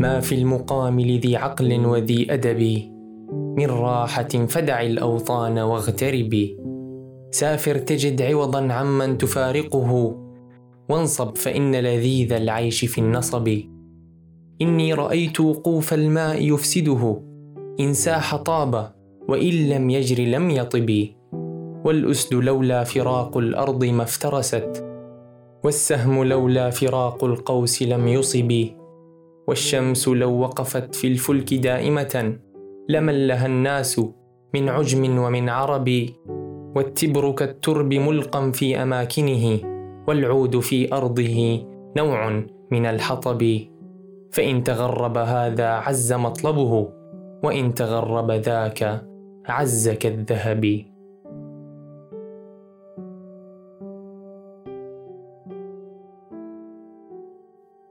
ما في المقام لذي عقل وذي أدب. من راحة فدع الأوطان واغتربي سافر تجد عوضا عمن تفارقه. وانصب فإن لذيذ العيش في النصب. إني رأيت وقوف الماء يفسده. إن ساح طاب وإن لم يجر لم يطب. والأسد لولا فراق الأرض ما افترست. والسهم لولا فراق القوس لم يصب. والشمس لو وقفت في الفلك دائمة لملها الناس من عجم ومن عرب والتبر كالترب ملقا في أماكنه والعود في أرضه نوع من الحطب. فإن تغرب هذا عز مطلبه وإن تغرب ذاك عز كالذهب.